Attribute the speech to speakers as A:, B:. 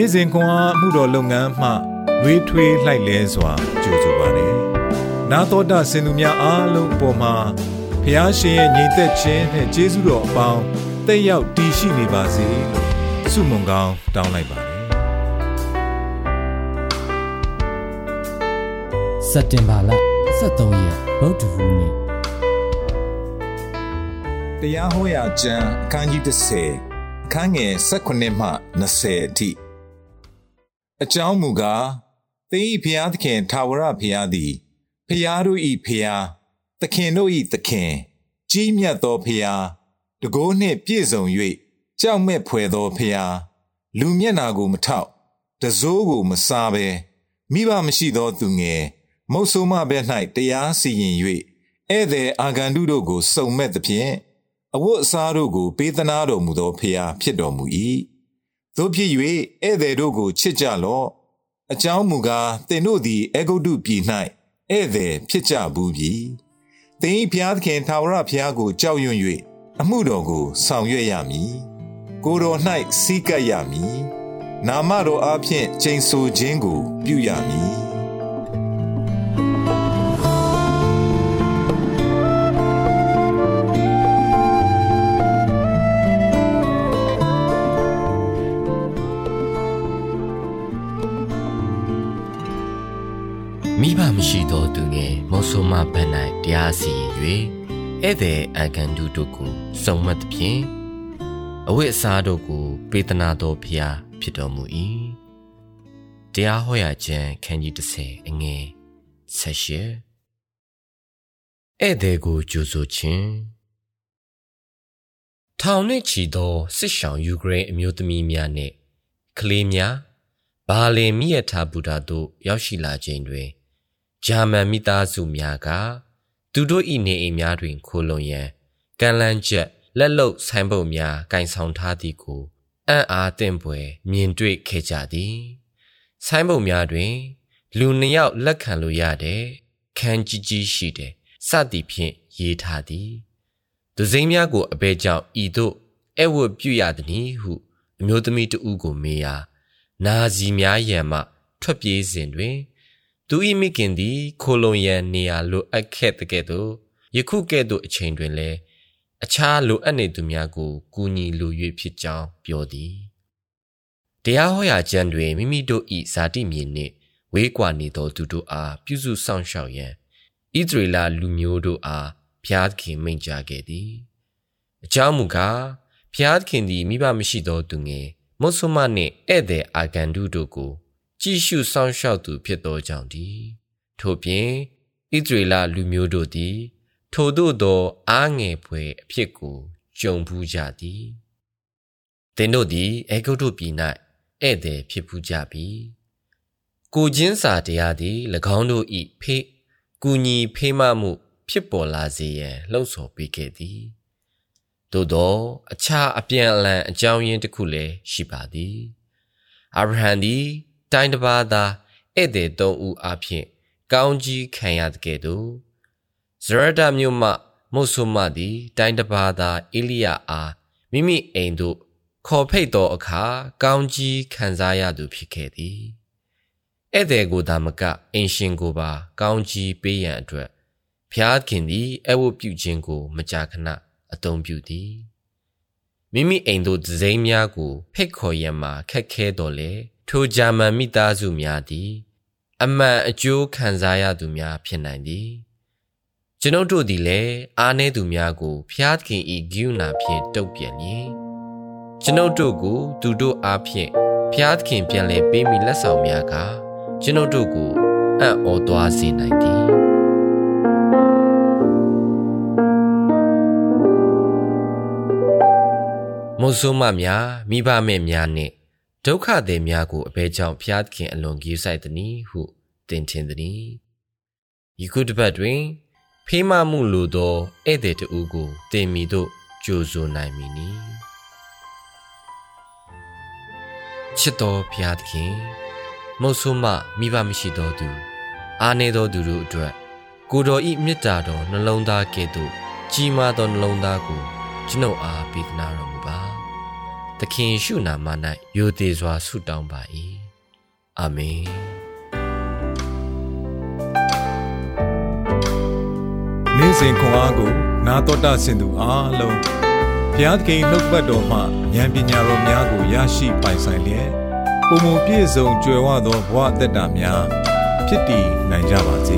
A: နေ့စဉ်ခွန်အားမှုတော်လုပ်ငန်းမှလွေးထွေးလှိုက်လဲစွာကြိုဆိုပါရယ်နာတော်တာစင်သူများအားလုံးအပေါ်မှာဖျားရှင်ရဲ့ညီသက်ခြင်းနဲ့ကျေးဇူးတော်အပေါင်းတက်ရောက်တည်ရှိနေပါစေလို့ဆုမွန်ကောင်းတောင်းလိုက်ပါတယ်
B: စက်တင်ဘာလ23ရက်ဗုဒ္ဓဟူးနေ့
A: တရားဟောရာကျမ်းအခန်းကြီး30အခန်းငယ်18မှ20အထိ အကြောင်းမူကားသင်၏ဖျားသခင်ထာဝရဖျားသည်ဖျားတို့၏ဖျားသခင်တို့၏သခင်ကြီးမြတ်သောဖျားတကိုးနှင့်ပြည့်စုံ၍ကြောက်မဲ့ဖွယ်သောဖျားလူမျက်နာကိုမထောက်တစိုးကိုမစားဘဲမိဘမရှိသောသူငယ်မုတ်ဆိုးမဘဲ၌တရားစီရင်၍ဧည့်သည်အာဂန္တုတို့ကိုစုံမဲ့သဖြင့်အဝတ်အစားတို့ကိုပေးသနာတော်မူသောဖျားဖြစ်တော်မူ၏ တို့ဖြစ်၍ဧည့်သည်တို့ကိုချစ်ကြလော့အကြောင်းမူကားသင်တို့သည်အေဂုတ်တုပြည်၌ဧည့်သည်ဖြစ်ကြဘူးပြီသင်၏ဘုရားသခင်ထာဝရဘုရားကိုကြောက်ရွံ့၍အမှုတော်ကိုဆောင်ရွက်ရမည်ကိုယ်တော်၌စီးကပ်ရမည်နာမတော်အားဖြင့်ကျိန်ဆိုခြင်းကို ပြုရမည်
C: ဘမရှိသောသူငယ်မောဆိုမဘက်၌တရားစီရင်၍ဧည့်သည်အကန်တုတို့ကိုစုံမတ်သဖြင့်အဝိအစားတို့ကို ပေးသနာတော်ဖျားဖြစ်တော်မူ၏တရားဟောရာကျမ်းခန်းကြီး30အငယ်ဆက်ရှိဧည့်သည်ကိုကြိုဆိုခြင်းထောင်နှင့်ချီသောစစ်ရှောင်ယူကရိန်းအမျိုးသမီးများနှင့်ကလေးများဘာလင်မြည့်ထားဘူတာတို့ရောက်ရှိလာခြင်းတွင် ဂျာမန်မိသားစုများကသူတို့၏နေအိမ်များတွင်ခိုလုံရန်ကမ်းလန်းချက်လက်လုတ်ဆိုင်းပုတ်များကင်ဆောင်ထားသည်ကိုအံ့အားသင့်ပွေမြင်တွေ့ခဲ့ကြသည်ဆိုင်းပုတ်များတွင် လူနှစ်ယောက်လက်ခံလို့ရတဲ့ခန်းကြီးကြီးရှိတယ်စသည်ဖြင့်ရေးထားသည်သူစိမ်းများကိုအဘဲကြောင့်ဤသို့အဝတ်ပြုရသည်ဟုအမျိုးသမီးတဦးကိုမေးရာနာစီများရန်မှထွက်ပြေးစဉ်တွင် သူ၏မိခင်သည်ခိုလုံရန်နေရာလိုအပ်ခဲ့တဲ့ကဲ့သို့ယခုကဲ့သို့အချိန်တွင်လည်းအခြားလိုအပ်နေသူများကိုကူညီလို၍ဖြစ်ကြောင်းပြောသည်တရားဟောရာကျမ်းတွင်မိမိတို့၏ဇာတိမြေနှင့်ဝေးကွာနေသောသူတို့အားပြုစုဆောင်ရှောက်ရန်ဣသရေလလူမျိုးတို့အားဘုရားသခင်မိန့်ကြားခဲ့သည်အကြောင်းမူကားဘုရားသခင်သည်မိဘမရှိသောသူငယ်မုဆုမနှင့်ဧည့်သည်အာဂန္တုတို့ကို ကြည်ရှုစောင့်ရှောက်သူဖြစ်သောကြောင့်ဒီထို့ပြင်ဣသရေလလူမျိုးတို့သည် ထိုတို့သောအားငယ်ဖွယ်အဖြစ်ကိုကြုံဘူးကြသည်သင်တို့သည်အေဂုတ်တို့ပြည်၌ဧည့်သည်ဖြစ်ဘူးကြပြီကိုချင်းစာတရားသည်၎င်းတို့၏ဖေးကူညီဖေးမမှု ဖြစ်ပေါ်လာစေရန်လှုံ့ဆော်ပေးခဲ့သည်သို့သောအခြားအပြန်အလှန်အကြောင်းရင်းတစ်ခုလည်းရှိပါသည်အာဗြဟံသည် တိုင်းတစ်ပါးသာဧည့်သည်သုံးဦးအဖြစ်ကောင်းကြီးခံရတဲ့ကဲ့သို့ဇရဒမြို့မှမုဆုမသည်တိုင်းတစ်ပါးသာအေလိယအားမိမိအိမ်သို့ခေါ်ဖိတ်သောအခါကောင်းကြီးခံစားရသူဖြစ်ခဲ့သည်ဧည့်သည်ကိုသာမကအင်ရှင်ကိုပါ ကောင်းကြီးပေးရန်အတွက်ဖျားခင်သည်အဝတ်ပြုခြင်းကို မကြာခဏအသုံးပြုသည်မိမိအိမ်သို့ဒဇိမ်းများကိုဖိတ်ခေါ်ရန်မှာခက်ခဲတော်လေ ထိုဂျာမန်မိသားစုများသည် အမှန်အကျိုးခံစားရသူများဖြစ်နိုင်သည်ကျွန်ုပ်တို့သည်လည်းအားနည်းသူများကိုဖျားသခင်ဤဂိယူနာဖြင့်တုတ်ပြန်လျင်ကျွန်ုပ်တို့ကို သူတို့အားဖြင့်ဖျားသခင်ပြန်လဲပေးမိလက်ဆောင်များကကျွန်ုပ်တို့ကိုအံ့ဩသွားစေနိုင်သည်မုဆုမများမိဘမဲ့များနှင့် ဒုက္ခသည်များကိုအဘဲကြောင့်ဖျားသခင်အလွန်ကြီးဆိုင်သည်ဟုသင်ထင်သည်ယခုတစ်ပတ်တွင် ဖေးမမှုလိုသောဧည့်သည်တဦးကိုသင်မိတို့ကြိုဆိုနိုင်မည်နီချစ်တော်ဖျားသခင်မုတ်ဆိုးမမိဘမရှိသောသူ အာနေသောသူတို့အတွက် ကိုတော်ဤမေတ္တာတော်နှလုံးသားကဲ့သို့ကြီးမားသောနှလုံးသားကိုကျွန်ုပ်အားပေးသနာတော်မူပါ သခင်ရှုနာမ၌ယိုသေးစွာဆုတောင်းပါ၏အာမင်
A: နေ့စဉ်ခွန်အားကို နာတော်တာဆင်သူအားလုံးဘုရားသခင်နှုတ်ပတ်တော်မှဉာဏ်ပညာတော်များကိုရရှိပိုင်ဆိုင်လျက်ပုံပုံပြည့်စုံကြွယ်ဝသောဘဝအသက်တာများဖြစ်တည်နိုင်ကြပါစေ